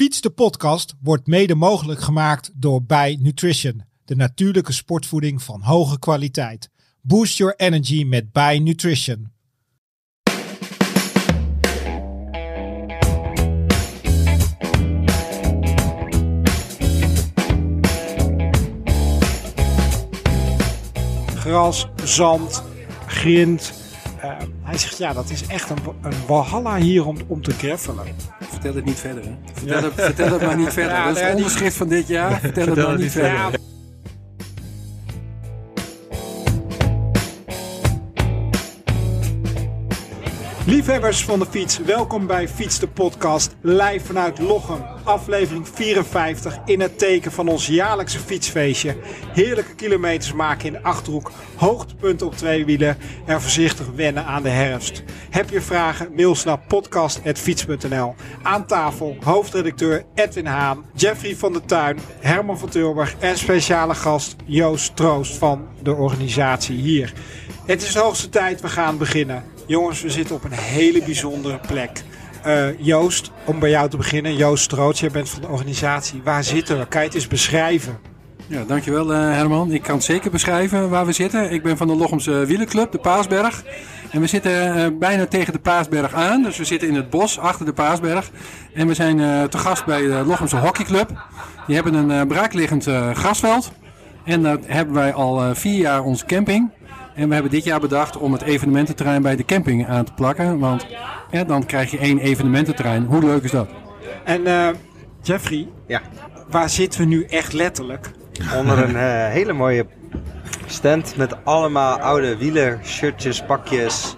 Fiets de podcast wordt mede mogelijk gemaakt door Bij Nutrition, de natuurlijke sportvoeding van hoge kwaliteit. Boost your energy met Bij Nutrition. Gras, zand, grind. Uh, hij zegt ja, dat is echt een, een walhalla hier om, om te greffelen. Vertel het niet verder, hè? Vertel, ja. het, vertel het maar niet verder. Ja, dat is het onderschrift van dit jaar. Vertel, vertel het maar niet verder. Liefhebbers van de fiets, welkom bij Fiets de Podcast, live vanuit Lochem. Aflevering 54 in het teken van ons jaarlijkse fietsfeestje. Heerlijke kilometers maken in de Achterhoek, hoogtepunten op twee wielen en voorzichtig wennen aan de herfst. Heb je vragen, mail naar podcast.fiets.nl. Aan tafel hoofdredacteur Edwin Haan, Jeffrey van der Tuin, Herman van Tilburg en speciale gast Joost Troost van de organisatie hier. Het is de hoogste tijd, we gaan beginnen. Jongens, we zitten op een hele bijzondere plek. Uh, Joost, om bij jou te beginnen. Joost Stroots, jij bent van de organisatie. Waar zitten we? Het eens beschrijven? Ja, dankjewel uh, Herman. Ik kan het zeker beschrijven waar we zitten. Ik ben van de Lochemse Wielenclub, de Paasberg. En we zitten uh, bijna tegen de Paasberg aan. Dus we zitten in het bos achter de Paasberg. En we zijn te gast bij de Lochemse Hockeyclub. Die hebben een braakliggend grasveld. En daar hebben wij al vier jaar onze camping. En we hebben dit jaar bedacht om het evenemententerrein bij de camping aan te plakken. Want ja, dan krijg je één evenemententerrein. Hoe leuk is dat? En uh, Jeffrey, ja. waar zitten we nu echt letterlijk? Onder een uh, hele mooie stand met allemaal oude wielen, shirtjes, pakjes.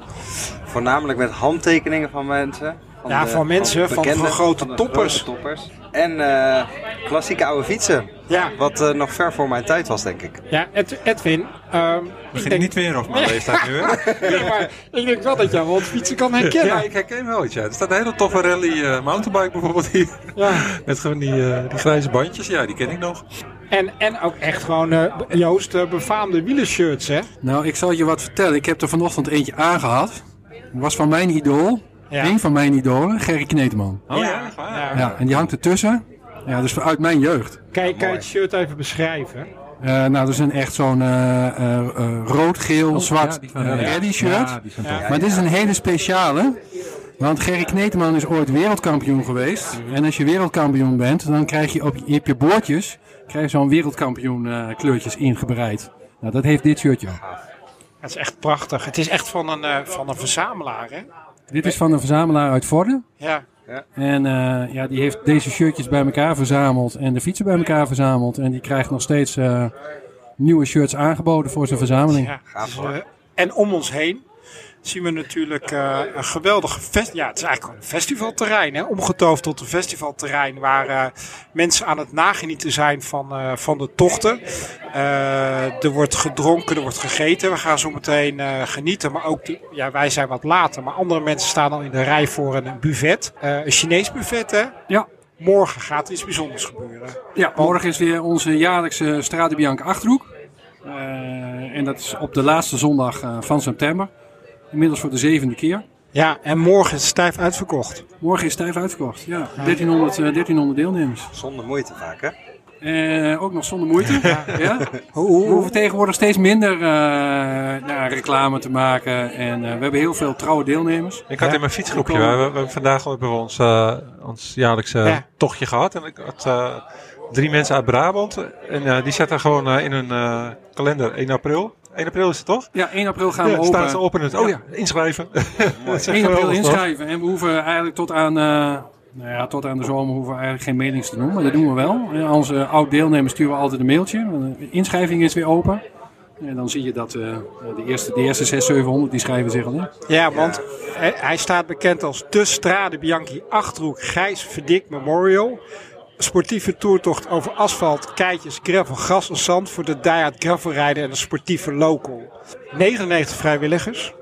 Voornamelijk met handtekeningen van mensen. Van ja, de, van mensen, van, van, van grote van toppers. Grote toppers. En uh, klassieke oude fietsen. Ja. Wat uh, nog ver voor mijn tijd was, denk ik. Ja, Ed, Edwin. Uh, Begin denk... niet weer over mijn leeftijd nu, hè? nee, maar ik denk wel dat jij wel fietsen kan herkennen. Ja, ik herken wel iets, ja. Er staat een hele toffe rally uh, mountainbike bijvoorbeeld hier. Ja. Met gewoon die, uh, die grijze bandjes, ja, die ken ik nog. En, en ook echt gewoon, uh, Joost, befaamde wielershirts, hè? Nou, ik zal je wat vertellen. Ik heb er vanochtend eentje aangehad. was van mijn idool. Ja. Een van mijn idolen, Gerry Kneteman. Oh ja, ja. ja. En die hangt ertussen. Ja, dus uit mijn jeugd. Kijk, kan je het shirt even beschrijven? Uh, nou, dat is een echt zo'n uh, uh, rood, geel, oh, zwart ja, shirt. maar dit is een hele speciale. Want Gerry Kneteman is ooit wereldkampioen geweest. En als je wereldkampioen bent, dan krijg je op je, op je boordjes krijg je zo'n wereldkampioen kleurtjes ingebreid. Nou, dat heeft dit shirtje. Het is echt prachtig. Het is echt van een, van een verzamelaar, hè? Dit is van een verzamelaar uit Vorden. Ja. ja. En uh, ja, die heeft deze shirtjes bij elkaar verzameld en de fietsen bij elkaar verzameld. En die krijgt nog steeds uh, nieuwe shirts aangeboden voor zijn verzameling. Ja, dus, uh, en om ons heen zien we natuurlijk uh, een geweldig festival. Ja, het is eigenlijk een festivalterrein. Hè? Omgetoofd tot een festivalterrein waar uh, mensen aan het nagenieten zijn van, uh, van de tochten. er wordt gedronken, er wordt gegeten. We gaan zo meteen genieten. Maar ook, de, ja, wij zijn wat later. Maar andere mensen staan al in de rij voor een buffet. een Chinees buffet, hè? Ja. Morgen gaat iets bijzonders gebeuren. Ja, morgen is weer onze jaarlijkse Strade Bianca Achterhoek. en dat is op de laatste zondag van september. Inmiddels voor de zevende keer. Ja, en morgen is stijf uitverkocht. Morgen is stijf uitverkocht, ja. 1300, uh, 1300 deelnemers. Zonder moeite vaak, hè? Uh, ook nog zonder moeite. ja. ja. We hoeven tegenwoordig steeds minder uh, nou, reclame te maken. En uh, we hebben heel veel trouwe deelnemers. Ik had ja. in mijn fietsgroepje, we, we, hebben vandaag hebben we ons, ons jaarlijkse ja. tochtje gehad. En ik had drie mensen uit Brabant. En die zetten gewoon in hun kalender 1 april 1 april is het toch? Ja, 1 april gaan we open. Staan ze open het, oh ja, inschrijven. 1 april inschrijven. En we hoeven eigenlijk tot aan, uh, nou ja, tot aan de zomer hoeven we eigenlijk geen meetings te doen. Maar dat doen we wel. En onze oud-deelnemers sturen we altijd een mailtje. De inschrijving is weer open. En dan zie je dat uh, de, eerste, de eerste 600, 700 die schrijven zich al in. Ja, want hij, hij staat bekend als de Strade Bianchi Achterhoek Gijs Verdik Memorial sportieve toertocht over asfalt, keitjes, gravel, gras en zand voor de diehard gravelrijden en de sportieve local. 99 vrijwilligers.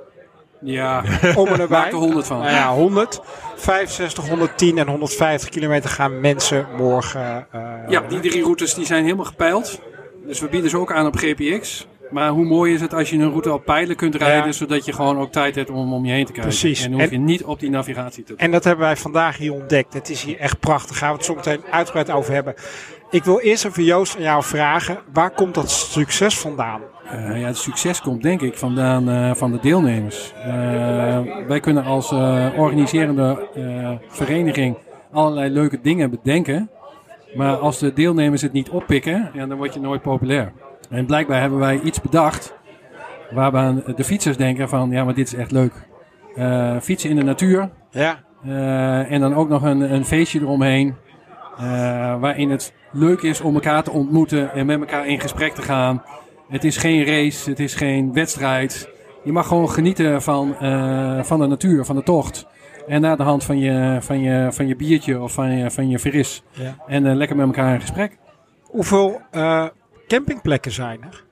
Ja, om en erbij. er 100 van. Nou ja, 100. 65, 110 en 150 kilometer gaan mensen morgen. Uh, ja, die drie routes die zijn helemaal gepeild. Dus we bieden ze ook aan op GPX. Maar hoe mooi is het als je een route op pijlen kunt rijden, zodat je gewoon ook tijd hebt om om je heen te kijken. Precies. En hoef je niet op die navigatie te doen. En dat hebben wij vandaag hier ontdekt. Het is hier echt prachtig. Daar gaan we het zo meteen uitgebreid over hebben. Ik wil eerst even Joost aan jou vragen. Waar komt dat succes vandaan? Uh, ja, het succes komt denk ik vandaan uh, van de deelnemers. Uh, wij kunnen als organiserende vereniging allerlei leuke dingen bedenken. Maar als de deelnemers het niet oppikken, ja, dan word je nooit populair. En blijkbaar hebben wij iets bedacht waarbij de fietsers denken van ja, maar dit is echt leuk. fietsen in de natuur. Ja. en dan ook nog een, een feestje eromheen. waarin het leuk is om elkaar te ontmoeten en met elkaar in gesprek te gaan. Het is geen race, het is geen wedstrijd. Je mag gewoon genieten van, van de natuur, van de tocht. En naar de hand van je, van je, van je biertje of van je, van je veris. Ja. En lekker met elkaar in gesprek. Hoeveel campingplekken zijn er?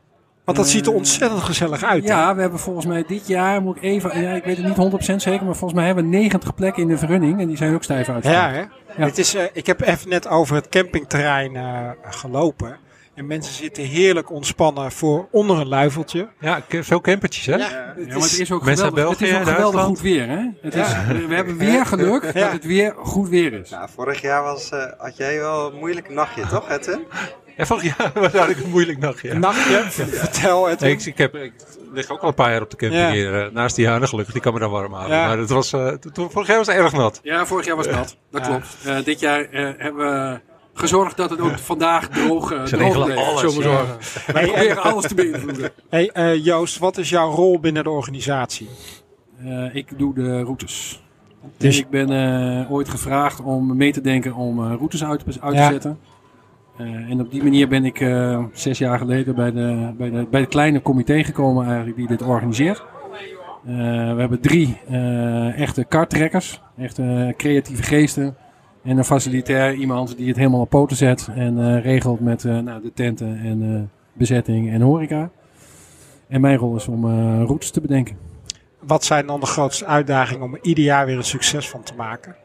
Want dat ziet er ontzettend gezellig uit. Ja, we hebben volgens mij dit jaar, moet ik even, ja, ik weet het niet 100% zeker, maar volgens mij hebben we 90 plekken in de vergunning en die zijn ook stijf uitgegaan. Ja, hè? Ja. Het is, uh, ik heb even net over het campingterrein uh, gelopen. En mensen zitten heerlijk ontspannen voor onder een luifeltje. Ja, veel campertjes hè? Ja, het, ja, maar het is ook geweldig, België, het is ook geweldig goed weer hè? Het is, we hebben weer geluk dat het weer goed weer is. Nou, vorig jaar was, uh, had jij wel een moeilijk nachtje toch Ja, vorig jaar was eigenlijk een moeilijk nachtje. Een nachtje? Vertel het. Nee, ik, ik, heb, ik lig ook al een paar jaar op de camping hier. Uh, naast die jaren gelukkig, die kan me dan warm houden. Ja. Maar het was, uh, vorig jaar was het erg nat. Ja, vorig jaar was het nat. Dat klopt. Uh, dit jaar hebben we gezorgd dat het ook vandaag droog, uh, droog bleef. Alles, ja. zorgen. Wij proberen alles te beïnvloeden. Hey, uh, Joost, wat is jouw rol binnen de organisatie? Uh, ik doe de routes. Dus ik ben ooit gevraagd om mee te denken om routes uit, uit te ja. zetten. En op die manier ben ik zes jaar geleden bij de, bij, de, bij het kleine comité gekomen eigenlijk die dit organiseert. we hebben drie echte karttrekkers, echte creatieve geesten en een facilitair iemand die het helemaal op poten zet en regelt met nou, de tenten en bezetting en horeca. En mijn rol is om routes te bedenken. Wat zijn dan de grootste uitdagingen om er ieder jaar weer een succes van te maken?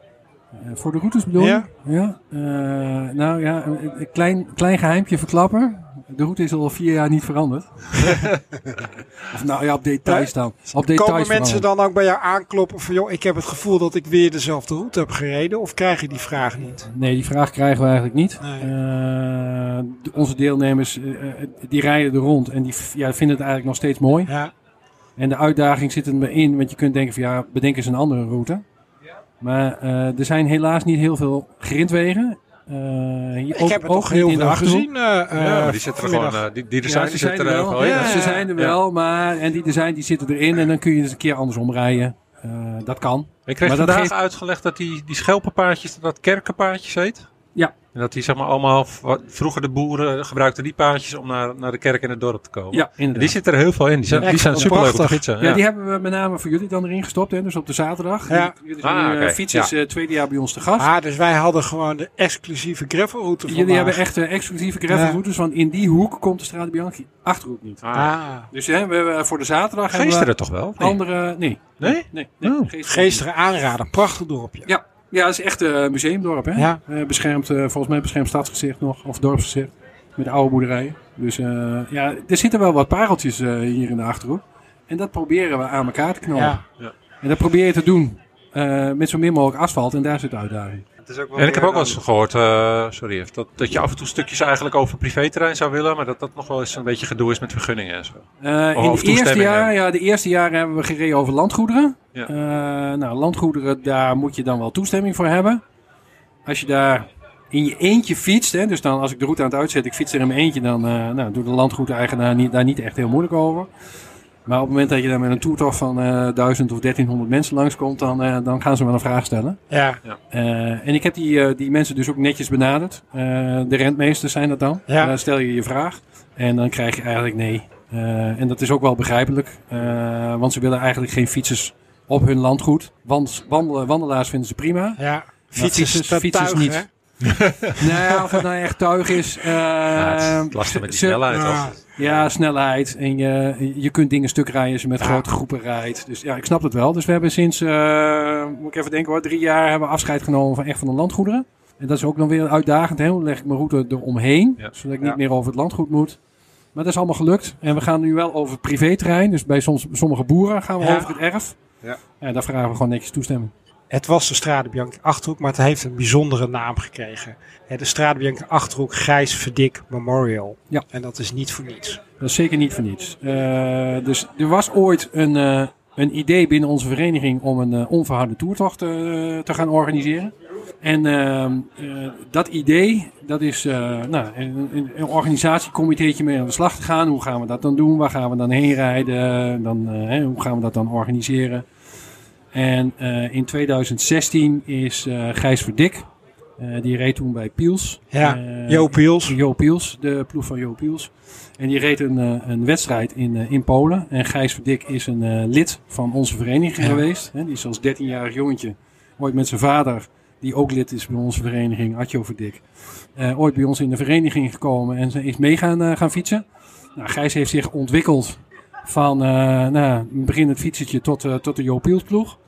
Voor de routes bedoel je? Ja. ja nou ja, een klein, klein geheimpje verklappen. De route is al vier jaar niet veranderd. of nou ja, op details dan. Op details Komen mensen dan ook bij jou aankloppen van joh, ik heb het gevoel dat ik weer dezelfde route heb gereden? Of krijg je die vraag niet? Nee, die vraag krijgen we eigenlijk niet. Nee. Uh, onze deelnemers uh, die rijden er rond en die ja, vinden het eigenlijk nog steeds mooi. Ja. En de uitdaging zit er in, want je kunt denken van ja, bedenk eens een andere route. Maar uh, er zijn helaas niet heel veel grindwegen. Uh, hier ik heb het toch heel veel gezien. Uh, ja, die zitten er gewoon. die, die design ja, die zitten er wel. Ja, ze zijn er wel, maar en die design die zitten erin en dan kun je eens een keer andersom rijden. dat kan. Ik kreeg maar vandaag geeft... uitgelegd dat die, die schelpenpaardjes, dat kerkenpaardjes heet. Ja. En dat die zeg maar allemaal, vroeger de boeren gebruikten die paardjes om naar, naar de kerk en het dorp te komen. Ja, inderdaad. Die zitten er heel veel in. Die zijn, ja, die zijn super leuk te fietsen. Ja. ja. die hebben we met name voor jullie dan erin gestopt. Hè, dus op de zaterdag. Ja. Jullie zijn ah, okay. fietsers ja. uh, tweede jaar bij ons te gast. Ah, dus wij hadden gewoon de exclusieve gravelroute Jullie vandaag. hebben echt uh, exclusieve gravelroutes. Want in die hoek komt de Strade Bianchi Achterhoek niet. Ah. Dus hè, we hebben voor de zaterdag... Geesteren toch wel? Nee. Andere... Nee. Nee? Nee. nee, oh. Geesteren aanraden. Prachtig dorpje. Ja. Ja, het is echt een uh, museumdorp. Hè? Ja. Uh, beschermd, uh, volgens mij beschermd stadsgezicht nog, of dorpsgezicht. Met oude boerderijen. Dus ja, er zitten wel wat pareltjes hier in de Achterhoek. En dat proberen we aan elkaar te knallen. Ja. Ja. En dat probeer je te doen met zo min mogelijk asfalt. En daar zit de uitdaging. En ik heb ook wel eens gehoord, uh, sorry, dat, dat je af en toe stukjes eigenlijk over privéterrein zou willen, maar dat dat nog wel eens een beetje gedoe is met vergunningen en zo. Uh, in de eerste, jaar, ja, de eerste jaren hebben we gereden over landgoederen. Ja. Uh, nou, landgoederen, daar moet je dan wel toestemming voor hebben. Als je daar in je eentje fietst, hè, dus dan als ik de route aan het uitzet, ik fiets er in mijn eentje, dan nou, doet de landgoedeigenaar niet, daar niet echt heel moeilijk over. Maar op het moment dat je dan met een toertocht van uh, 1000 of 1300 mensen langskomt, dan, uh, dan gaan ze wel een vraag stellen. Ja. ja. Uh, en ik heb die, die mensen dus ook netjes benaderd. de rentmeesters zijn dat dan. Ja. Dan stel je je vraag en dan krijg je eigenlijk nee. en dat is ook wel begrijpelijk, want ze willen eigenlijk geen fietsers op hun landgoed. Want wandelen, wandelaars vinden ze prima. Ja. Fietsers, fietsers, fietsers tuig, niet. nee, of het nou echt tuig is. Uh, ja, het lastig met die snelheid. Ja. Ja, snelheid. En je, je kunt dingen stuk rijden als je met grote groepen rijdt. Dus ja, ik snap het wel. Dus we hebben sinds, uh, moet ik even denken hoor, drie jaar hebben we afscheid genomen van echt van de landgoederen. En dat is ook nog weer uitdagend. Hè? Dan leg ik mijn route eromheen, ja. zodat ik niet meer over het landgoed moet. Maar dat is allemaal gelukt. En we gaan nu wel over privéterrein. Dus bij soms, sommige boeren gaan we over het erf. Ja. En daar vragen we gewoon netjes toestemming. Het was de Strade Bianca Achterhoek, maar het heeft een bijzondere naam gekregen. De Strade Bianca Achterhoek Gijs Verdik Memorial. Ja. En dat is niet voor niets. Dat is zeker niet voor niets. Eh, dus er was ooit een, eh, een idee binnen onze vereniging om een eh, onverharde toertocht te gaan organiseren. En ehm, eh, dat idee, dat is nou, een, een, mee aan de slag te gaan. Hoe gaan we dat dan doen? Waar gaan we dan heen rijden? Dan, hoe gaan we dat dan organiseren? En eh, in 2016 is eh Gijs Verdik, eh, die reed toen bij Piels. Ja, Jo Piels. Jo Piels, de ploeg van Jo Piels. En die reed een, een wedstrijd in, in Polen. En Gijs Verdik is een lid van onze vereniging Ja. geweest. Hè, die is als 13-jarig jongetje ooit met zijn vader, die ook lid is bij onze vereniging, Atjo Verdik, ooit bij ons in de vereniging gekomen en ze is mee gaan, gaan fietsen. Nou, Gijs heeft zich ontwikkeld van nou, een beginnend fietsertje tot, tot de Jo Piels ploeg.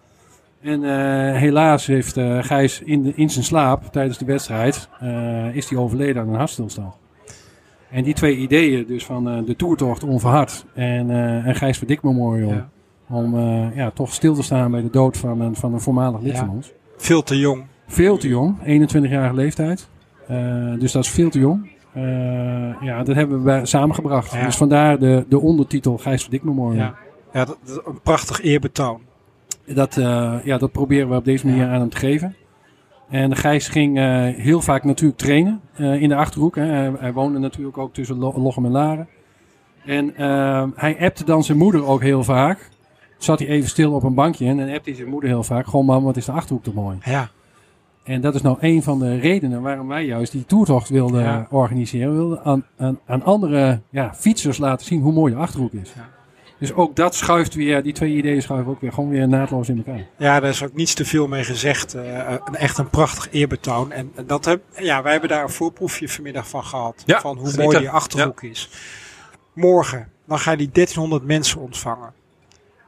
En eh, helaas heeft eh, Gijs in, de, in zijn slaap tijdens de wedstrijd eh, is hij overleden aan een hartstilstand. En die twee ideeën, dus van eh, de toertocht onverhard en, eh en Gijs Verdik Memorial, Ja. om eh, ja, toch stil te staan bij de dood van een, van een voormalig lid Ja. van ons. Veel te jong. Veel te jong, 21-jarige leeftijd. Eh, dus dat is veel te jong. Eh, ja, dat hebben we samengebracht. Ja. Dus vandaar de, de ondertitel Gijs Verdik Memorial. Ja. Ja, dat, dat- een prachtig eerbetoon. Dat, eh, ja, dat proberen we op deze manier aan hem te geven. En Gijs ging eh, heel vaak natuurlijk trainen eh, in de Achterhoek. Hè. Hij, hij woonde natuurlijk ook tussen Lo- Lochem en Laren. En hij appte dan zijn moeder ook heel vaak. Zat hij even stil op een bankje en dan appte hij zijn moeder heel vaak. Gewoon mam, wat is de Achterhoek toch mooi. Ja. En dat is nou een van de redenen waarom wij juist die toertocht wilden Ja. organiseren. We wilden aan, aan, aan andere ja, fietsers laten zien hoe mooi de Achterhoek is. Ja. Dus ook dat schuift weer, die twee ideeën schuiven ook weer gewoon weer naadloos in elkaar. Ja, daar is ook niets te veel mee gezegd. Eh, een, echt een prachtig eerbetoon. En dat heb, ja, wij hebben daar een voorproefje vanmiddag van gehad. Ja, van hoe mooi die achterhoek is. Morgen, dan ga je die 1300 mensen ontvangen.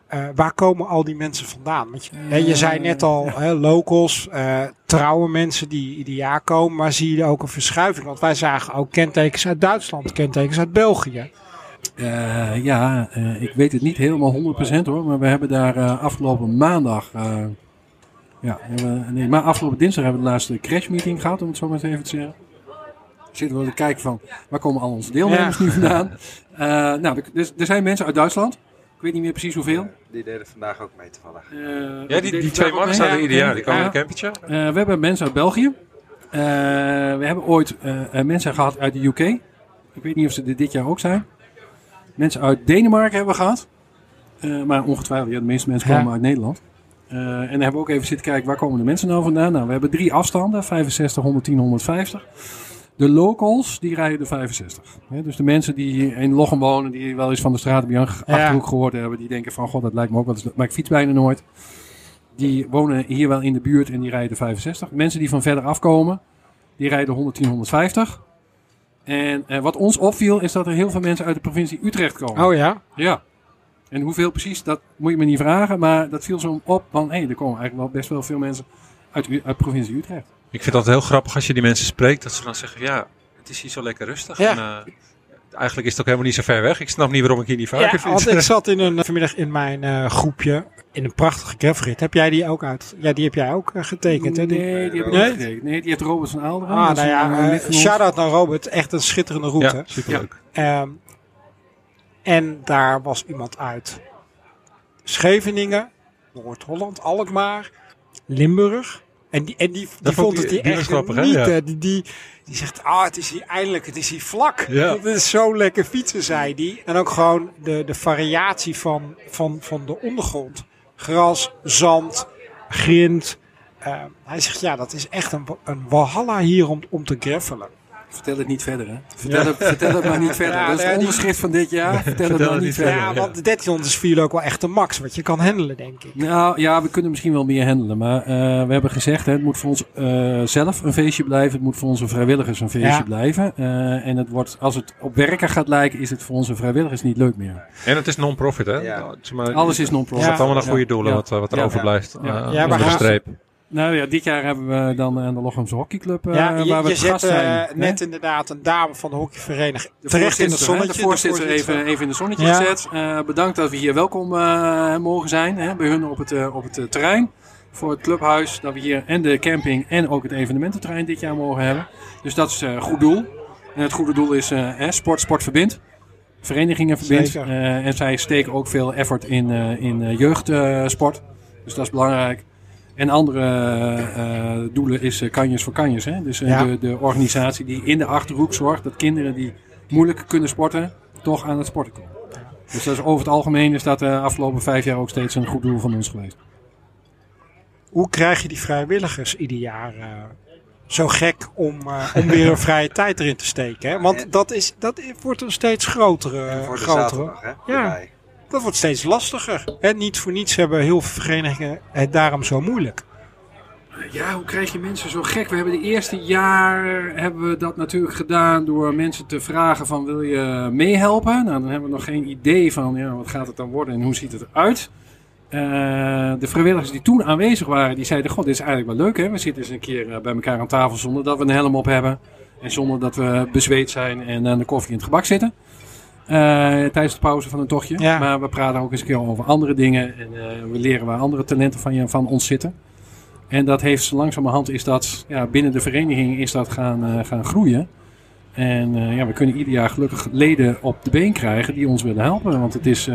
Eh, waar komen al die mensen vandaan? Want je, hè, je zei net al, hè, locals, eh, trouwe mensen die ieder jaar komen. Maar zie je ook een verschuiving? Want wij zagen ook kentekens uit Duitsland, kentekens uit België. Eh, ja, eh, ik weet het niet helemaal 100% hoor, maar we hebben daar eh, afgelopen maandag, eh, ja, hebben nee, maar afgelopen dinsdag hebben we de laatste crash meeting gehad, om het zo maar eens even te zeggen. Zitten we te kijken van, waar komen al onze deelnemers Ja. nu vandaan? Eh, nou, er, dus, er zijn mensen uit Duitsland, ik weet niet meer precies hoeveel. Die deden vandaag ook mee toevallig. Ja, die, die twee mannen staan er ieder jaar. Die komen in een campertje. Eh, we hebben mensen uit België. Eh, we hebben ooit mensen gehad uit de UK. Ik weet niet of ze er dit jaar ook zijn. Mensen uit Denemarken hebben we gehad. Eh, maar ongetwijfeld, ja, de meeste mensen Ja. komen uit Nederland. Eh, en dan hebben we ook even zitten kijken, waar komen de mensen nou vandaan? Nou, we hebben drie afstanden, 65, 110, 150. De locals, die rijden de 65. Hè, dus de mensen die in Lochem wonen, die wel eens van de Stratenbianca Ja. Achterhoek gehoord hebben, die denken van, god, dat lijkt me ook wat, maar ik fiets bijna nooit. Die wonen hier wel in de buurt en die rijden 65. Mensen die van verder afkomen, die rijden 110, 150. En eh, wat ons opviel, is dat er heel veel mensen uit de provincie Utrecht komen. Oh ja? Ja. En hoeveel precies, dat moet je me niet vragen. Maar dat viel zo op van, hé, er komen eigenlijk wel best wel veel mensen uit, U- uit de provincie Utrecht. Ik vind dat heel grappig als je die mensen spreekt. Dat ze dan zeggen, ja, het is hier zo lekker rustig. Ja. En, eh, eigenlijk is het ook helemaal niet zo ver weg. Ik snap niet waarom ik hier niet vaker Ja, fiets. want ik zat in een, vanmiddag in mijn eh, groepje in een prachtige gravelrit. Heb jij die ook uit? Ja, die heb jij ook eh, getekend, hè? Die- Nee, die heb ik Nee? niet gekregen. Nee, die heeft Robert van Aalderen. Ah, nou ja, eh, eh, shout-out naar Robert. Echt een schitterende route. Ja, superleuk. Ehm, en daar was iemand uit Scheveningen, Noord-Holland, Alkmaar, Limburg. En die, en die, die vond vond het die- die die echt grappig, hè? niet. Ja. eh, Die, die, die zegt, ah, het is hier eindelijk, het is hier vlak. Ja. Het is zo lekker fietsen, zei die. En ook gewoon de, de variatie van, van, van de ondergrond. Gras, zand, grind. Eh, hij zegt, ja, dat is echt een, een walhalla hier om, om te gravelen. Vertel het niet verder, hè. Vertel, het, vertel het maar niet verder. Ja, dat is het die- onderschrift van dit jaar. Vertel, het maar niet verder. Ja, want de 1300 is voor jullie ook wel echt de max wat je kan handelen, denk ik. Nou ja, we kunnen misschien wel meer handelen. Maar eh, we hebben gezegd, hè, het moet voor ons eh, zelf een feestje blijven. Het moet voor onze vrijwilligers een feestje Ja. blijven. Eh, en het wordt, als het op werken gaat lijken, is het voor onze vrijwilligers niet leuk meer. En het is non-profit, hè? Ja. Zeg maar, Alles is Het non-profit. Ja. gaat allemaal naar goede doelen, Ja. wat, wat er Ja. overblijft. Ja. Maar de streep. Nou ja, dit jaar hebben we dan uh, de Lochemse Hockeyclub uh, ja, je, waar we je zet zijn. net inderdaad een dame van de hockeyvereniging terecht in het zonnetje. De voorzitter, de voorzitter even, even in het zonnetje ja. gezet. Bedankt dat we hier welkom mogen zijn hè, bij hun op het, op het terrein. Voor het clubhuis. Dat we hier en de camping en ook het evenemententerrein dit jaar mogen hebben. Dus dat is een goed doel. En het goede doel is sport, sport verbindt. Verenigingen verbindt. en zij steken ook veel effort in, in jeugdsport. dus dat is belangrijk. En andere uh, doelen is uh, Kanjes voor Kanjes. Hè? Dus uh, ja. de, de, organisatie die in de Achterhoek zorgt dat kinderen die moeilijk kunnen sporten, toch aan het sporten komen. Dus dat is, over het algemeen is dat de afgelopen vijf jaar ook steeds een goed doel van ons geweest. Hoe krijg je die vrijwilligers ieder jaar zo gek om, om weer een vrije tijd erin te steken? Hè? Want dat, is, dat wordt een steeds grotere. voor de grotere. zaterdag, hè? Ja. Erbij. Dat wordt steeds lastiger. En niet voor niets hebben heel veel verenigingen het daarom zo moeilijk. Ja, hoe krijg je mensen zo gek? We hebben de eerste jaar hebben we dat natuurlijk gedaan door mensen te vragen van wil je meehelpen? Nou, dan hebben we nog geen idee van ja, wat gaat het dan worden en hoe ziet het eruit. Uh, de vrijwilligers die toen aanwezig waren, die zeiden: God, dit is eigenlijk wel leuk hè. We zitten eens een keer bij elkaar aan tafel zonder dat we een helm op hebben. En zonder dat we bezweet zijn en aan de koffie in het gebak zitten. Uh, tijdens de pauze van een tochtje. Ja. Maar we praten ook eens een keer over andere dingen. En uh, we leren waar andere talenten van, je, van ons zitten. En dat heeft langzamerhand is dat ja, binnen de vereniging is dat gaan, uh, gaan groeien. En ja, we kunnen ieder jaar gelukkig leden op de been krijgen die ons willen helpen. Want het is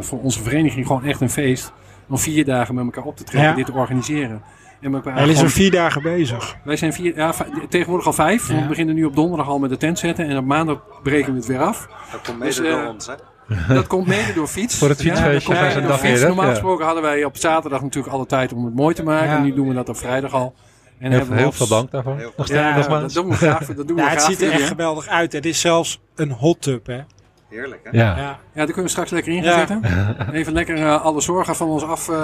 voor onze vereniging gewoon echt een feest om vier dagen met elkaar op te trekken, Ja. dit te organiseren. En elkaar Hij is gewoon- er vier dagen bezig. wij zijn vier, ja, tegenwoordig al vijf. Ja. We beginnen nu op donderdag al met de tent zetten. En op maandag breken we het weer af. Dat komt mede Dus, eh, door ons, hè? Dat komt mede door fiets. Voor het fietsfeestje ze door dag fiets. Normaal ja. gesproken hadden wij op zaterdag natuurlijk alle tijd om het mooi te maken. Ja. En nu doen we dat op vrijdag al. En Heel, we veel dank daarvoor. Nog Ja, Dat nogmaals. doen we graag. Dat doen we Ja, het graag ziet er echt geweldig uit. Het is zelfs een hot tub, hè? Heerlijk, hè? Ja. Ja. Ja, daar kunnen we straks lekker in Ja. Even lekker eh, alle zorgen van ons af eh,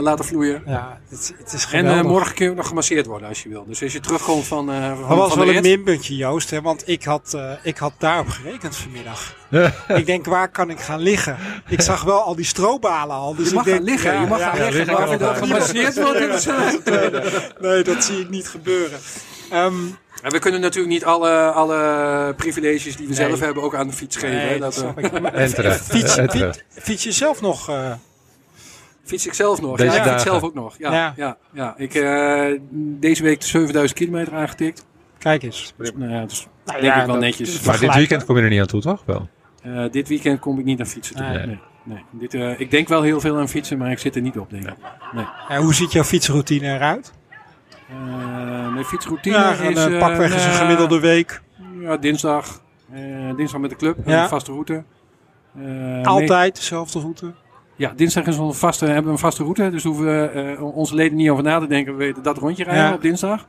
laten vloeien. Ja, het, het is En eh, morgen kun je nog gemasseerd worden als je wil. Dus als je terugkomt van, eh van, Dat was van de wel een minpuntje, Joost. Hè, want ik had, eh, ik had daarop gerekend vanmiddag. ik denk, waar kan ik gaan liggen? Ik zag wel al die strobalen al. Dus Je mag ik denk, gaan liggen, ja, je mag ja, gaan ja, liggen. Maar of je dan altijd. gemasseerd wordt, dat is een- Nee, dat zie ik niet gebeuren. Ehm, En we kunnen natuurlijk niet alle, alle privileges die we Nee. zelf hebben ook aan de fiets geven. nee, hè. dat dat, eh, snap ik. Maar En terecht. Fiets, En fiets, terecht. fiets je zelf nog? eh, fiets ik zelf nog. Deze ja, ik fiets zelf ook nog. Ja, Ja. ja. Ja, Ik uh, deze week de 7000 kilometer aangetikt. kijk eens. Nou ja, dus Nou denk ja, ik wel netjes. Maar dit weekend kom je er niet aan toe, toch? Wel. Uh, dit weekend kom ik niet aan fietsen toe. Nee. Nee. nee. Dit, uh, ik denk wel heel veel aan fietsen, maar ik zit er niet op, denk ik. Nee. En hoe ziet jouw fietsroutine eruit? Uh, mijn fietsroutine Ja, is... een, uh, pakweg is een nou, gemiddelde week. Ja, dinsdag. Uh, dinsdag met de club, Ja. een vaste route. Uh, Altijd dezelfde route. Ja, dinsdag is een vaste, hebben we een vaste route. Dus hoeven we uh, onze leden niet over na te denken. We weten dat rondje rijden Ja. op dinsdag.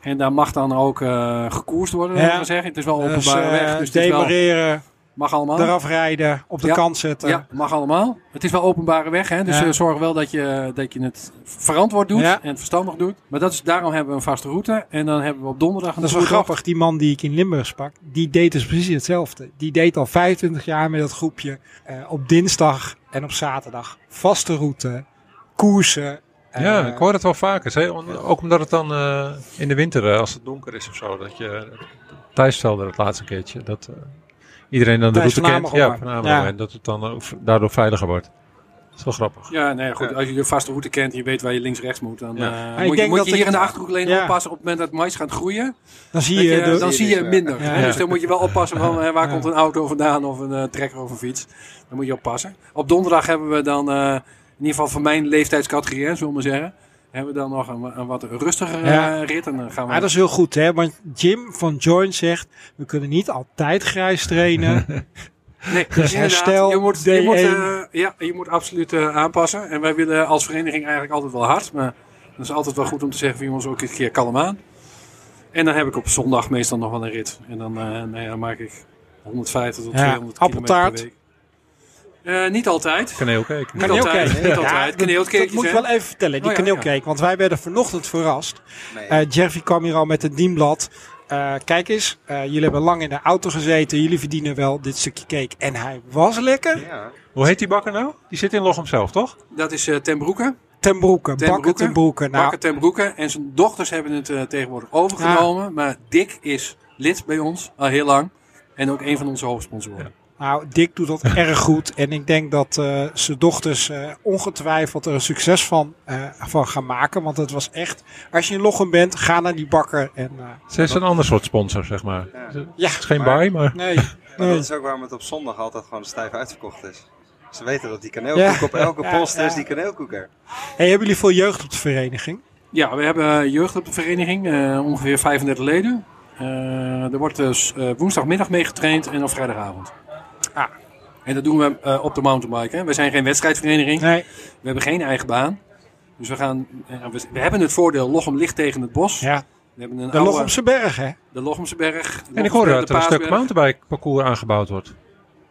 En daar mag dan ook uh, gekoerst worden, Ja. zeggen. Het is wel openbare Dus, eh, weg. Dus het is wel, demareren, mag allemaal. eraf rijden, op de Ja. kant zetten. Ja, mag allemaal. Het is wel openbare weg, hè? dus Ja. eh, zorg wel dat je, dat je het verantwoord doet Ja. en het verstandig doet. Maar dat is, daarom hebben we een vaste route. En dan hebben we op donderdag een Dat is wel grappig. Die man die ik in Limburg sprak, die deed dus precies hetzelfde. Die deed al 25 jaar met dat groepje eh, op dinsdag en op zaterdag. Vaste route, koersen. eh, Ja, ik hoor het wel vaker. Zeg. Om- Ook omdat het dan eh, in de winter, als het donker is of zo, dat je Thijs stelde het laatste keertje, dat eh, iedereen dan de route kent. Ja. En dat het dan ook v- daardoor veiliger wordt. Dat is wel grappig. Ja, nee, goed. Als je de vaste route kent en je weet waar je links-rechts moet, dan Ja. eh, moet, je, moet je hier ik- in de achterhoek alleen Ja. oppassen op het moment dat mais gaat groeien. Dan zie je, je- dan zie je minder. Dus dan moet je wel oppassen van eh, waar Ja. komt een auto vandaan of een eh, trekker of een fiets. Dan moet je oppassen. Op donderdag hebben we dan, eh, in ieder geval van mijn leeftijdscategorie, hè, zullen we maar zeggen, hebben we dan nog een, een wat rustiger eh, Ja. rit. En dan gaan we Maar dat is heel goed, hè? Want Jim van Join zegt: we kunnen niet altijd grijs trainen. Nee, Dus inderdaad. herstel, je moet, je D1. moet, eh, ja, je moet absoluut eh, aanpassen. En wij willen als vereniging eigenlijk altijd wel hard. Maar dat is altijd wel goed om te zeggen, ons ook een keer kalm aan. En dan heb ik op zondag meestal nog wel een rit. En dan, eh, nou ja, dan maak ik 150 tot Ja, 200 appeltaart. kilometer per week. Eh, niet altijd. Kaneelcake. Niet altijd. Niet altijd. dat, Kaneelcakejes, dat moet ik wel even vertellen, die Oh, ja, kaneelcake. Want wij werden vanochtend verrast. Nee. Eh Jerry kwam hier al met het dienblad. Eh, kijk eens, eh, jullie hebben lang in de auto gezeten. Jullie verdienen wel dit stukje cake. En hij was lekker. ja. Hoe heet die bakker nou? Die zit in Lochem zelf, toch? Dat is eh ten Broeke. ten Broeke, Bakker ten Broeke. Nou, Bakker ten Broeke. En zijn dochters hebben het uh, tegenwoordig overgenomen. Maar Dick is lid bij ons al heel lang. En ook een van onze hoofdsponsoren. Nou, Dick doet dat erg goed. En ik denk dat uh, zijn dochters uh, ongetwijfeld er een succes van, uh, van gaan maken. Want het was echt, als je in Lochem bent, ga naar die bakker. En, Ze is een ander soort sponsor, zeg maar. Ja. ja het is geen buy, maar... Nee. maar dat is ook waarom het op zondag altijd gewoon stijf uitverkocht is. Ze weten dat die kaneelkoek ja. op elke post is, die kaneelkoek er. Hey, hebben jullie veel jeugd op de vereniging? Ja, we hebben jeugd op de vereniging. ongeveer 35 leden. er wordt dus woensdagmiddag meegetraind en op vrijdagavond. Ah. En dat doen we uh, op de mountainbike. Hè. We zijn geen wedstrijdvereniging. Nee. We hebben geen eigen baan. Dus we gaan. Uh, we, we, hebben het voordeel, Lochem ligt tegen het bos. Ja. We hebben een de oude, Lochemse berg, hè? De Lochemse berg. en ik hoorde dat er een stuk mountainbike parcours aangebouwd wordt.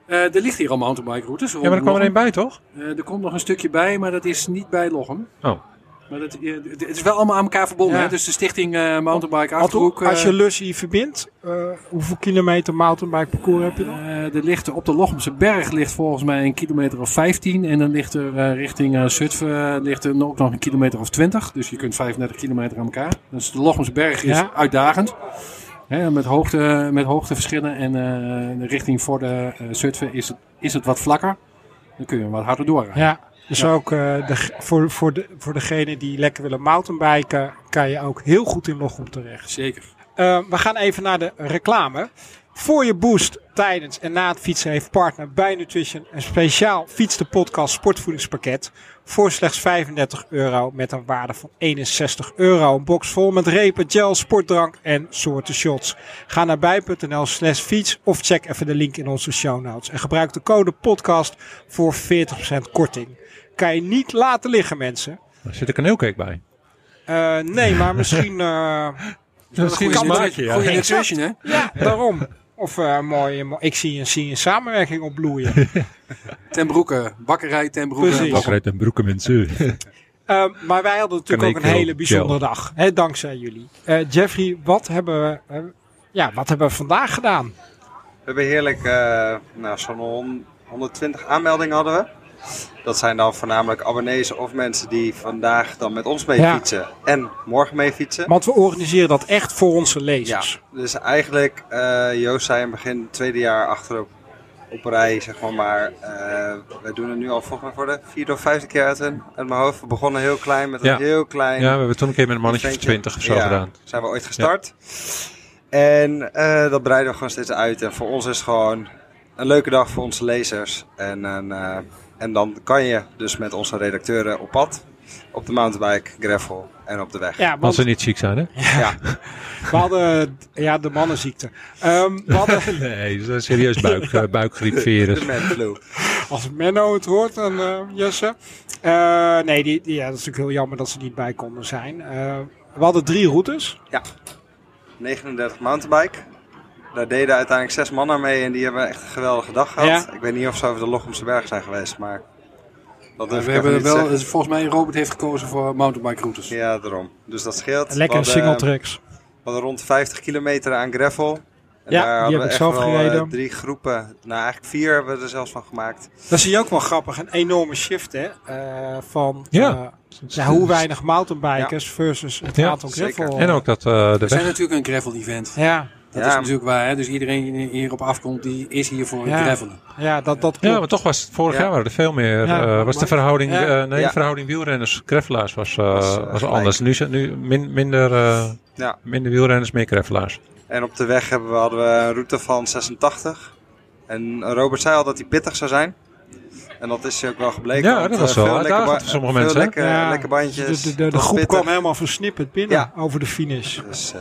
Uh, er ligt hier al mountainbike routes. Ja, maar er kwam er een bij, toch? er komt nog een stukje bij, maar dat is niet bij Lochem. Oh. Maar het, het is wel allemaal aan elkaar verbonden. Hè? Dus de stichting uh, Mountainbike Achterhoek. Als je uh, Lussie verbindt, uh, hoeveel kilometer mountainbike parcours heb je dan? er ligt op de Lochemse berg ligt volgens mij een kilometer of 15. En dan ligt er richting Zutphen ligt er ook nog een kilometer of 20. Dus je kunt 35 kilometer aan elkaar. Dus de Lochemse berg is ja. uitdagend. Hè, met, hoogte, met hoogteverschillen. En de richting voor de Zutphen is het, is het wat vlakker. Dan kun je wat harder doorrijden. Ja. Dus ook uh, de, voor, voor, de, voor degene die lekker willen mountainbiken, kan je ook heel goed in Lochem terecht. Zeker. Uh, we gaan even naar de reclame. Voor je boost tijdens en na het fietsen heeft partner bij Nutrition een speciaal Fiets de Podcast sportvoedingspakket voor slechts 35 euro met een waarde van 61 euro. Een box vol met repen, gel, sportdrank en soorten shots. Ga naar bij.nl slash fiets of check even de link in onze show notes. En gebruik de code podcast voor 40% korting. Kan je niet laten liggen mensen. Er zit een kaneelcake bij. Uh, nee, maar misschien... Uh, misschien kan smaakje, ja. Goede nutrition, hè? Ja, daarom. Of uh, mooi, ik zie een, zie een samenwerking opbloeien. ten Broeke, bakkerij ten Broeke. Precies. Bakkerij ten Broeke, mensen. Uh, maar wij hadden natuurlijk ook een hele bijzondere dag. Hè, dankzij jullie. Uh, Jeffrey, wat hebben, we, ja, wat hebben we vandaag gedaan? We hebben heerlijk, nou, zo'n 120 aanmeldingen hadden we. Dat zijn dan voornamelijk abonnees of mensen die vandaag dan met ons mee fietsen en morgen mee fietsen. Want we organiseren dat echt voor onze lezers. Ja, dus eigenlijk, uh, Joost zei in het begin, tweede jaar achterop op rij, zeg maar. Maar uh, we doen het nu al volgens mij voor de vierde of vijfde keer uit, uit mijn hoofd. We begonnen heel klein met een heel klein... Ja, we hebben toen een keer met een mannetje van 20 of zo ja, gedaan. zijn we ooit gestart. En uh, dat breiden we gewoon steeds uit. En voor ons is het gewoon een leuke dag voor onze lezers. En een en dan kan je dus met onze redacteuren op pad. Op de mountainbike, gravel en op de weg. Ja, Als ze niet ziek zijn, hè? Ja. we hadden ja, de mannenziekte. Um, we hadden... nee, dat is een serieus buik, uh, buikgriepvirus. de Als Menno het hoort, dan uh, Jesse. Uh, nee, die, die, ja, dat is natuurlijk heel jammer dat ze niet bij konden zijn. we hadden drie routes. Ja. 39 mountainbike. Daar deden uiteindelijk zes mannen mee en die hebben echt een geweldige dag gehad. Ik weet niet of ze over de Lochemse berg zijn geweest, maar... Dat ja, we hebben wel, zeggen. volgens mij Robert heeft gekozen voor mountainbike routes. Ja, daarom. Dus dat scheelt. Lekker single tracks. We hadden rond 50 kilometer aan gravel. En ja, daar die heb ik zelf wel, gereden. Uh, drie groepen, nou eigenlijk vier hebben we er zelfs van gemaakt. Dat zie je ook wel grappig, een enorme shift hè, uh, van ja. Uh, ja, hoe weinig mountainbikers ja. versus het aantal gravel. En ook dat de We zijn natuurlijk een gravel event. Ja. Dat is natuurlijk waar. Hè? Dus iedereen die hierop afkomt, die is hier voor het gravelen. Ja, dat, dat ja, maar toch was het vorig jaar waren er veel meer. Uh, was de verhouding, uh, nee, de verhouding wielrenners, gravelaars was, uh, was, was anders. Nu, nu min, minder, minder wielrenners, meer gravelaars. En op de weg hebben we, hadden we een route van 86. En Robert zei al dat hij pittig zou zijn. En dat is ook wel gebleken. Ja, dat was wel lekker voor sommige mensen. Lekker, ja, lekker bandjes. De, de, de, groep kwam helemaal versnipperd binnen over de finish. Dus,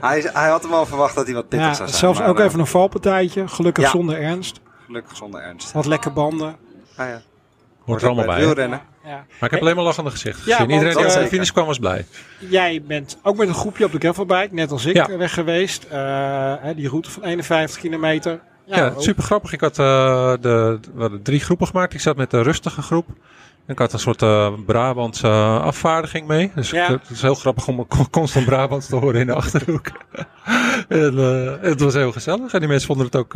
hij, hij had hem al verwacht dat hij wat pittig zou zijn. Zelfs ook even een valpartijtje. Gelukkig zonder ernst. Gelukkig zonder ernst. Wat lekker banden. Ah, ja. Hoort er allemaal bij. Wielrennen. Ja. Maar ik heb alleen maar lachende gezicht gezien. Ja, Iedereen die op de finish kwam was blij. Jij bent ook met een groepje op de gravelbike, net als ik, weg geweest. Uh, die route van 51 kilometer. Ja, super grappig. Ik had uh, de, de, drie groepen gemaakt. Ik zat met de rustige groep. Ik had een soort uh, Brabantse uh, afvaardiging mee. Dus ja. het is heel grappig om constant Brabants te horen in de achterhoek. en, uh, het was heel gezellig. En die mensen vonden het ook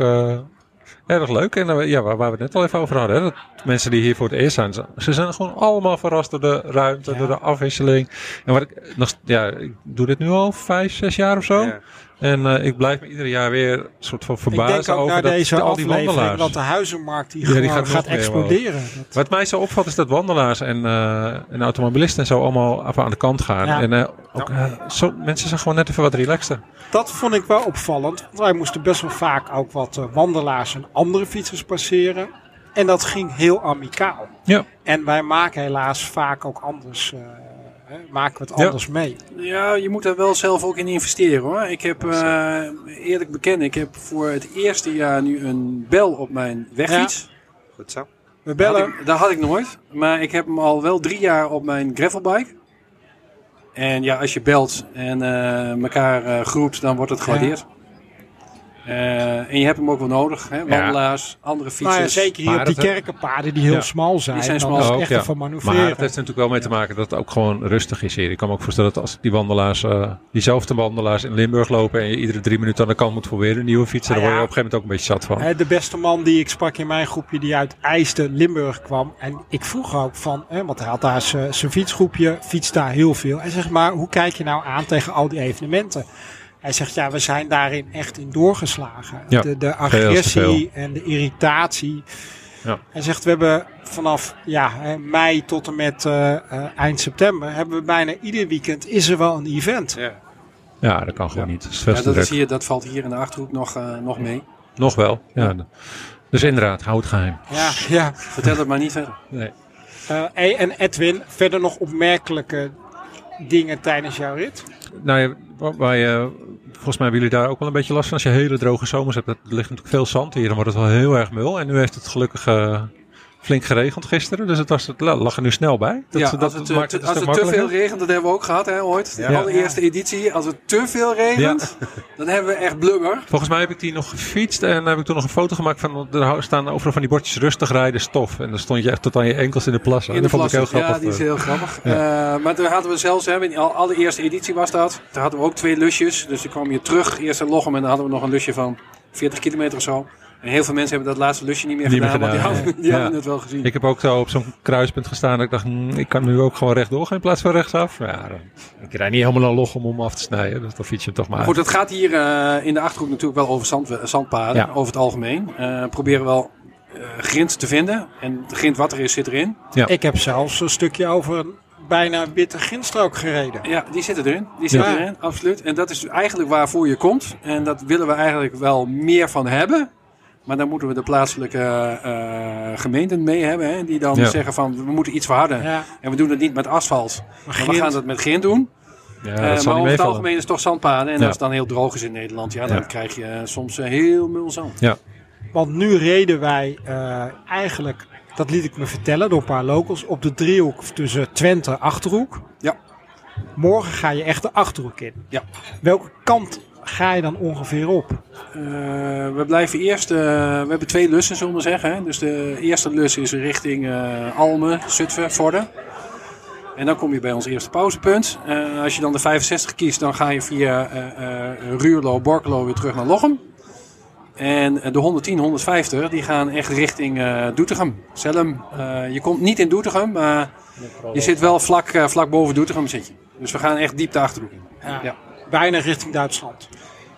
erg leuk. En uh, ja, waar, waar, we het net al even over hadden. Hè, dat mensen die hier voor het eerst zijn, ze zijn gewoon allemaal verrast door de ruimte, ja. door de afwisseling. En wat ik, nog, ja, ik doe dit nu al vijf, zes jaar of zo. Ja. En uh, ik blijf me ieder jaar weer een soort van verbazen over dat, deze al die wandelaars. Want de huizenmarkt die, ja, die gaat, gaat exploderen. Dat... Wat mij zo opvalt is dat wandelaars en, uh, en automobilisten en zo allemaal even aan de kant gaan. Ja. En uh, ook, zo, mensen zijn gewoon net even wat relaxter. Dat vond ik wel opvallend. Want wij moesten best wel vaak ook wat wandelaars en andere fietsers passeren. En dat ging heel amicaal. Ja. En wij maken helaas vaak ook anders Hè, maken we het anders ja. mee? Ja, je moet daar wel zelf ook in investeren hoor. Ik heb, uh, eerlijk bekend, ik heb voor het eerste jaar nu een bel op mijn wegfiets. Ja. Goed zo. We bellen. Dat had, ik, dat had ik nooit. Maar ik heb hem al wel drie jaar op mijn gravelbike. En ja, als je belt en uh, elkaar uh, groept, dan wordt het gewaardeerd. Ja. Uh, en je hebt hem ook wel nodig, hè? wandelaars, ja. andere fietsers. Maar ja, zeker hier maar op die kerkenpaden die heel ja. smal zijn. Die zijn smal. Dan is ook, echt ja. van manoeuvreren. Maar het heeft natuurlijk wel mee te maken dat het ook gewoon rustig is hier. Ik kan me ook voorstellen dat als die wandelaars, uh, diezelfde wandelaars in Limburg lopen en je iedere drie minuten aan de kant moet voor weer een nieuwe fietsen, Ah, dan word je op een gegeven moment ook een beetje zat van. De beste man die ik sprak in mijn groepje die uit IJsden, Limburg kwam. En ik vroeg ook van, hè, want hij had daar zijn fietsgroepje, fietst daar heel veel. Hij zegt, maar hoe kijk je nou aan tegen al die evenementen? Hij zegt, ja, we zijn daarin echt in doorgeslagen. Ja, de, de agressie en de irritatie. Ja. Hij zegt, we hebben vanaf ja, hè, mei tot en met uh, uh, eind september, hebben we bijna ieder weekend is er wel een event. Ja, Ja, dat kan gewoon niet. Dat is dat, druk. is hier, dat valt hier in de Achterhoek nog, uh, nog mee. Nog wel. Ja. Dus inderdaad, houd het geheim. Ja, ja. Vertel het maar niet verder. Nee. Uh, hey, en Edwin, verder nog opmerkelijke dingen tijdens jouw rit? Nou ja, wij, volgens mij hebben jullie daar ook wel een beetje last van. Als je hele droge zomers hebt, er ligt natuurlijk veel zand hier, dan wordt het wel heel erg mul. En nu heeft het gelukkig uh, flink geregend gisteren, dus het, was, het lag er nu snel bij. Dat, ja, als het, het, het, als het te veel regent, dat hebben we ook gehad hè, ooit. De ja. allereerste editie, als het te veel regent, ja. dan hebben we echt blubber. Volgens mij heb ik die nog gefietst en heb ik toen nog een foto gemaakt van, er staan overal van die bordjes rustig rijden stof. En dan stond je echt tot aan je enkels in de plassen. In de dat vond ik heel grappig. Ja, die is heel grappig. ja. uh, maar toen hadden we zelfs, hè, in de allereerste editie was dat, toen hadden we ook twee lusjes. Dus dan kwam je terug, eerst in Lochem en dan hadden we nog een lusje van 40 kilometer of zo. En heel veel mensen hebben dat laatste lusje niet meer niet gedaan, meer gedaan, die, hadden, die ja. hadden het wel gezien. Ik heb ook zo op zo'n kruispunt gestaan dat ik dacht, hm, ik kan nu ook gewoon rechtdoor gaan in plaats van rechtsaf. Ja, dan, ik rijd niet helemaal naar Lochem om af te snijden, dus dan fiets je hem toch maar Goed, het gaat hier uh, in de Achterhoek natuurlijk wel over zand, zandpaden, ja. over het algemeen. Uh, proberen wel uh, grind te vinden en de grind wat er is, zit erin. Ja. Ik heb zelfs een stukje over een bijna witte grindstrook gereden. Ja, die zitten erin. Die zitten ja. erin, absoluut. En dat is eigenlijk waarvoor je komt. En dat willen we eigenlijk wel meer van hebben. Maar dan moeten we de plaatselijke uh, gemeenten mee hebben. Hè, die dan ja. zeggen van we moeten iets verharden. Ja. En we doen het niet met asfalt. Maar, maar we gaan het met grind doen. Ja, uh, maar over het algemeen is het toch zandpaden. En ja. als het dan heel droog is in Nederland, ja, dan krijg je soms heel mul zand. Ja. Want nu reden wij uh, eigenlijk, dat liet ik me vertellen door een paar locals, op de driehoek tussen Twente en Achterhoek. Ja. Morgen ga je echt de Achterhoek in. Ja. Welke kant ga je dan ongeveer op? Uh, we blijven eerst, uh, we hebben twee lussen zullen we zeggen. Hè? Dus de eerste lus is richting uh, Almen, Zutphen, Vorden. En dan kom je bij ons eerste pauzepunt. als je dan de 65 kiest, dan ga je via Ruurlo, Borkelo weer terug naar Lochem. En de 110, 150, die gaan echt richting Doetinchem, Zelm. je komt niet in Doetinchem, maar je zit wel vlak, vlak boven Doetinchem zit je. Dus we gaan echt diep de Achterhoek in. Ja. ja. Bijna richting Duitsland.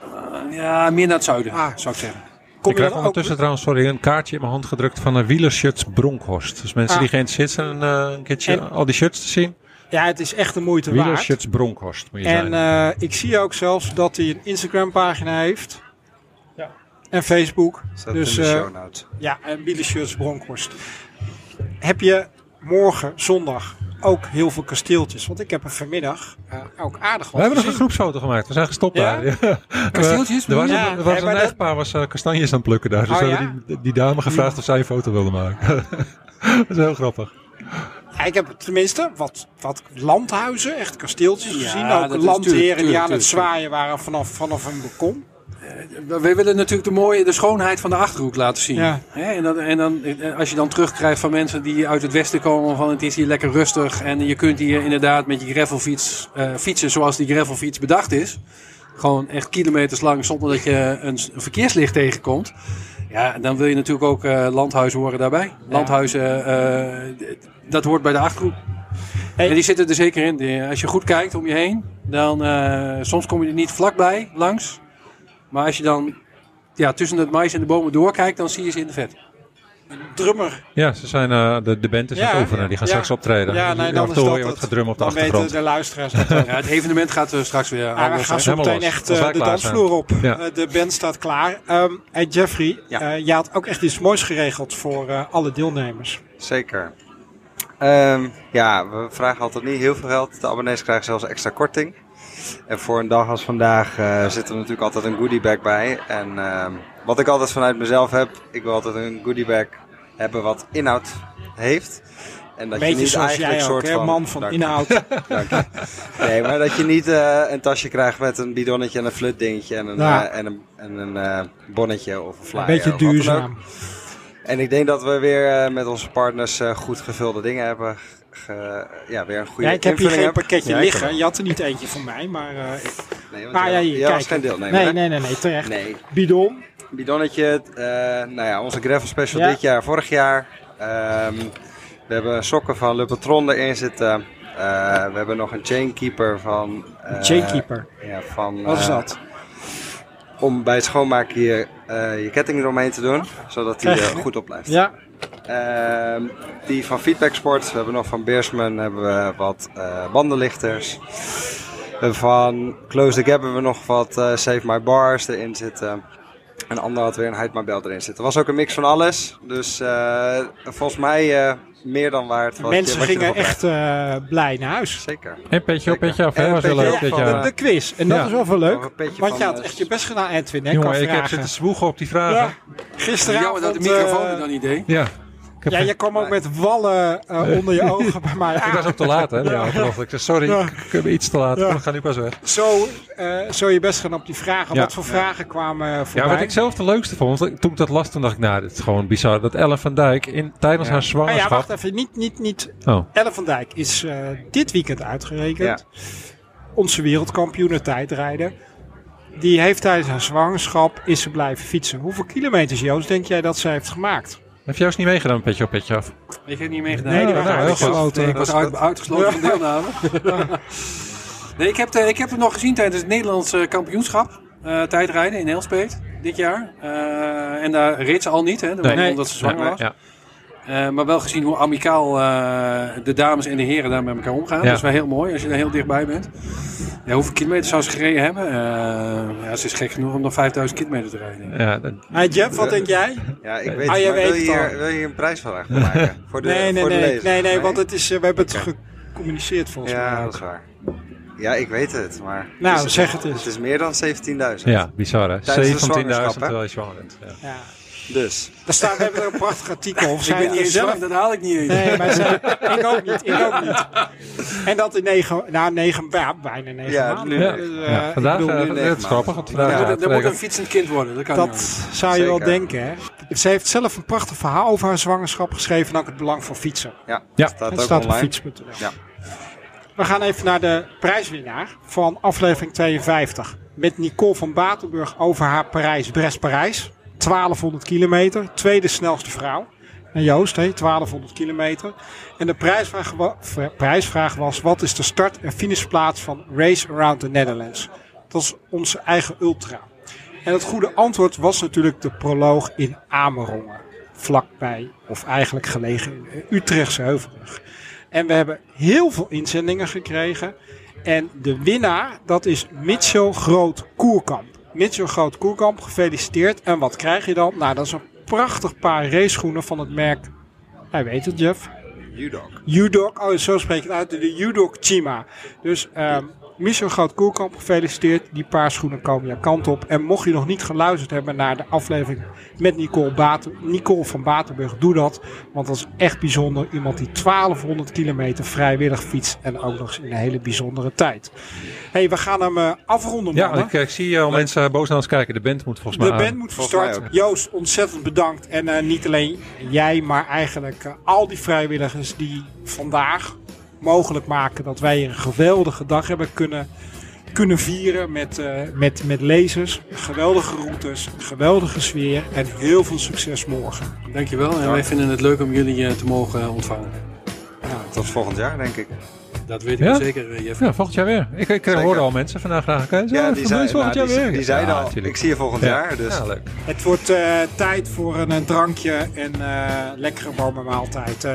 Uh, ja, meer naar het zuiden, ah. zou ik zeggen. Kom ik krijg ondertussen trouwens sorry, een kaartje in mijn hand gedrukt van een wielershirts Bronkhorst. Dus mensen ah. die geïnteresseerd zijn uh, een keertje en, al die shirts te zien. Ja, het is echt de moeite waard. Wielershirts Bronkhorst moet je En uh, ik zie ook zelfs dat hij een Instagram pagina heeft. Ja. En Facebook. Staat dus in de show notes. ja, en wielershirts Bronkhorst. Heb je morgen, zondag, ook heel veel kasteeltjes. Want ik heb er vanmiddag uh, ook aardig wat We hebben nog een groepsfoto gemaakt. We zijn gestopt ja? daar. Ja. Kasteeltjes? Er was, ja, een, er was een dat... echtpaar was uh, kastanjes aan het plukken daar. Dus oh, we hebben die, die, dame gevraagd of zij een foto wilde maken. dat is heel grappig. Ja, ik heb tenminste wat, wat landhuizen, echt kasteeltjes gezien. Ook landheren die aan het zwaaien waren vanaf, vanaf een balkon. Uh, we willen natuurlijk de mooie, de schoonheid van de Achterhoek laten zien. Ja. Hè? En, dan, en dan, als je dan terugkrijgt van mensen die uit het westen komen, van het is hier lekker rustig. En je kunt hier inderdaad met je gravelfiets uh, fietsen zoals die gravelfiets bedacht is. Gewoon echt kilometers lang zonder dat je een, een verkeerslicht tegenkomt. Ja, dan wil je natuurlijk ook uh, landhuizen horen daarbij. Landhuizen, uh, dat hoort bij de achtergroep. Hey. En die zitten er zeker in. Als je goed kijkt om je heen, dan soms kom je er niet vlakbij langs. Maar als je dan ja, tussen het mais en de bomen doorkijkt, dan zie je ze in de vet. Drummer. Ja, ze zijn uh, de, de band is ja, aan het oefenen. Die gaan ja. straks optreden. Ja, nee, dan is dat je wat gedrum op de dan achtergrond. weten de luisteraars dat ja, Het evenement gaat uh, straks weer aan. we gaan zo meteen echt uh, de dansvloer op. de band staat klaar. Um, hey Jeffrey, je had ook echt iets moois geregeld voor alle deelnemers. Zeker. Um, ja, we vragen altijd niet heel veel geld. De abonnees krijgen zelfs extra korting. En voor een dag als vandaag uh, zit er natuurlijk altijd een goodiebag bij. En uh, wat ik altijd vanuit mezelf heb, ik wil altijd een goodiebag hebben wat inhoud heeft. En dat Beetje je niet eigenlijk jij soort ook, van man van inhoud. Dank je. Nee, maar dat je niet uh, een tasje krijgt met een bidonnetje en een flutdingetje en een, ja. en een, en een bonnetje of een flyer. Een beetje duurzaam. En ik denk dat we weer met onze partners goed gevulde dingen hebben. Ge, ja, weer een goede ja, ik heb hier geen pakketje ja, liggen. Je had er niet eentje van mij, maar... Uh, nee, want maar ja, hier, kijk. geen deelnemer. Nee, nee, nee, nee, terecht. Nee. Bidon. Bidonnetje. nou ja, onze gravel special dit jaar, vorig jaar. Um, we hebben sokken van Le Patron erin zitten. we hebben nog een chainkeeper van... chainkeeper? Ja, van... Wat is dat? om bij het schoonmaken uh, je ketting eromheen te doen, zodat die goed op blijft. Ja. Uh, die van Feedback Sport, we hebben nog van Beersman hebben we wat uh, bandenlichters. Van Close the Gap hebben we nog wat uh, Save My Bars erin zitten. En ander had weer een Belt erin zitten. Er was ook een mix van alles. Dus volgens mij meer dan waard. Wat Mensen je, gingen echt uh, blij naar huis. Zeker. En petje op, petje af. Hè? Was wel leuk jaar. De, de, quiz. En dat ja. is wel veel leuk. Want je had echt je best gedaan, Edwin. Hè, Jongen, ik heb zitten zwoegen op die vragen. Ja. Gisteravond. Ja, dat de microfoon er dan niet deed. Ja. Ja, je kwam ook met wallen uh, onder je ogen bij mij. ik was ook te laat, hè? Ja, ik zei, sorry, ja. ik ben iets te laat. Ja. Ik ga nu pas weg. Zo, uh, zo je best gaan op die vragen. Wat voor vragen kwamen voorbij? Ja, wat ik zelf de leukste vond, toen ik dat las, toen dacht ik, nou, dit is gewoon bizar. Dat Ellen van Dijk in, tijdens haar zwangerschap... Ah, ja, wacht even. Niet, niet, niet. Oh. Ellen van Dijk is uh, dit weekend uitgerekend. Onze wereldkampioen tijdrijden. Die heeft tijdens haar zwangerschap is ze blijven fietsen. Hoeveel kilometers, Joost, denk jij dat ze heeft gemaakt? Heb je juist niet meegedaan, petje op petje af? Ik heb niet meegedaan. Nee, die waren nou, uitgesloten. Ik was uit, uitgesloten van deelname. nee, ik heb, ik heb het nog gezien tijdens het Nederlandse kampioenschap. Uh, tijdrijden in Elspet dit jaar. Uh, en daar reed ze al niet, hè, nee. omdat ze zwanger was. Ja. Uh, maar wel gezien hoe amicaal uh, de dames en de heren daar met elkaar omgaan. Ja. Dat is wel heel mooi als je er heel dichtbij bent. Ja, hoeveel kilometer zou ze gereden hebben? Uh, ja, ze is gek genoeg om nog 5000 kilometer te rijden. Ja, dat... Hey Jeff, wat denk jij? Ja, ik weet ah, het. wil, je hier, wil je hier een prijsvraag maken? Voor de, nee, nee, voor nee, de nee, nee, want het is, we hebben het gecommuniceerd volgens ja, mij. Ja, dat is waar. Ja, ik weet het, maar... Nou, het is, zeg het eens. Het is meer dan 17.000. Ja, bizar hè? 17.000 terwijl je zwanger bent. Ja. Dus. Daar staat, we hebben er een prachtig artikel over. Ik ben niet zelf, dat haal ik niet eens. Nee, maar ze, ik ook niet, ik ook niet. En dat in negen, nou negen, ja, bijna negen ja, maanden. Ja. Dus, uh, ja. Vandaag, bedoel, uh, het is grappig. Er moet een fietsend kind worden, dat kan Dat zou je wel denken, hè. Ze heeft zelf een prachtig verhaal over haar zwangerschap geschreven en ook het belang van fietsen. Ja, ja. staat het ook staat op fiets.nl. Ja. We gaan even naar de prijswinnaar van aflevering 52. Met Nicole van Batenburg over haar Parijs-Brest-Parijs. 1200 kilometer. Tweede snelste vrouw. En Joost, he, 1200 kilometer. En de prijsvraag, prijsvraag, was: wat is de start- en finishplaats van Race Around the Netherlands? Dat is onze eigen ultra. En het goede antwoord was natuurlijk de proloog in Amerongen. Vlakbij, of eigenlijk gelegen in Utrechtse Heuvelrug. En we hebben heel veel inzendingen gekregen. En de winnaar, dat is Mitchell Groot-Koerkamp. Mitchell Groot-Koerkamp, gefeliciteerd. En wat krijg je dan? Nou, dat is een prachtig paar raceschoenen van het merk... Hij weet het, Jeff. Udog. Udog, oh, zo spreek ik het uit. De Udog Chima. Dus um, Michel Groot-Koerkamp, gefeliciteerd. Die paar schoenen komen je kant op. En mocht je nog niet geluisterd hebben naar de aflevering met Nicole, Baten, Nicole van Batenburg, doe dat. Want dat is echt bijzonder. Iemand die 1200 kilometer vrijwillig fietst. En ook nog eens in een hele bijzondere tijd. hey, we gaan hem uh, afronden, Ja, ik, ik, zie al mensen boos naar ons kijken. De band moet volgens mij De band moet van start. Joost, ontzettend bedankt. En uh, niet alleen jij, maar eigenlijk uh, al die vrijwilligers die vandaag mogelijk maken dat wij een geweldige dag hebben kunnen kunnen vieren met, uh, met, met lezers. Geweldige routes, geweldige sfeer en heel veel succes morgen. Dankjewel en wij vinden het leuk om jullie te mogen ontvangen. Ja, tot volgend jaar denk ik. Dat weet ik ja? zeker, Jeff. Ja, volgend jaar weer. Ik, ik hoorde al mensen vandaag graag. Ja, die zei, volgend nou, jaar die, weer. Die zeiden al, ik zie je volgend jaar. Dus. Ja, leuk. Het wordt uh, tijd voor een, een drankje en uh, lekkere warme maaltijd. Uh,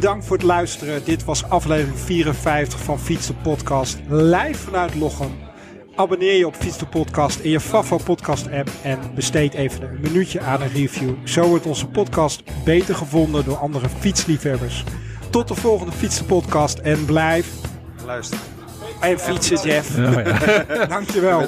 bedankt voor het luisteren. Dit was aflevering 54 van Fiets de Podcast. Live vanuit Lochem. Abonneer je op Fiets de Podcast in je Favo podcast app. En besteed even een minuutje aan een review. Zo wordt onze podcast beter gevonden door andere fietsliefhebbers. Tot de volgende Fietsen Podcast en blijf luisteren. En fietsen, Jeff. Ja, ja. Dankjewel.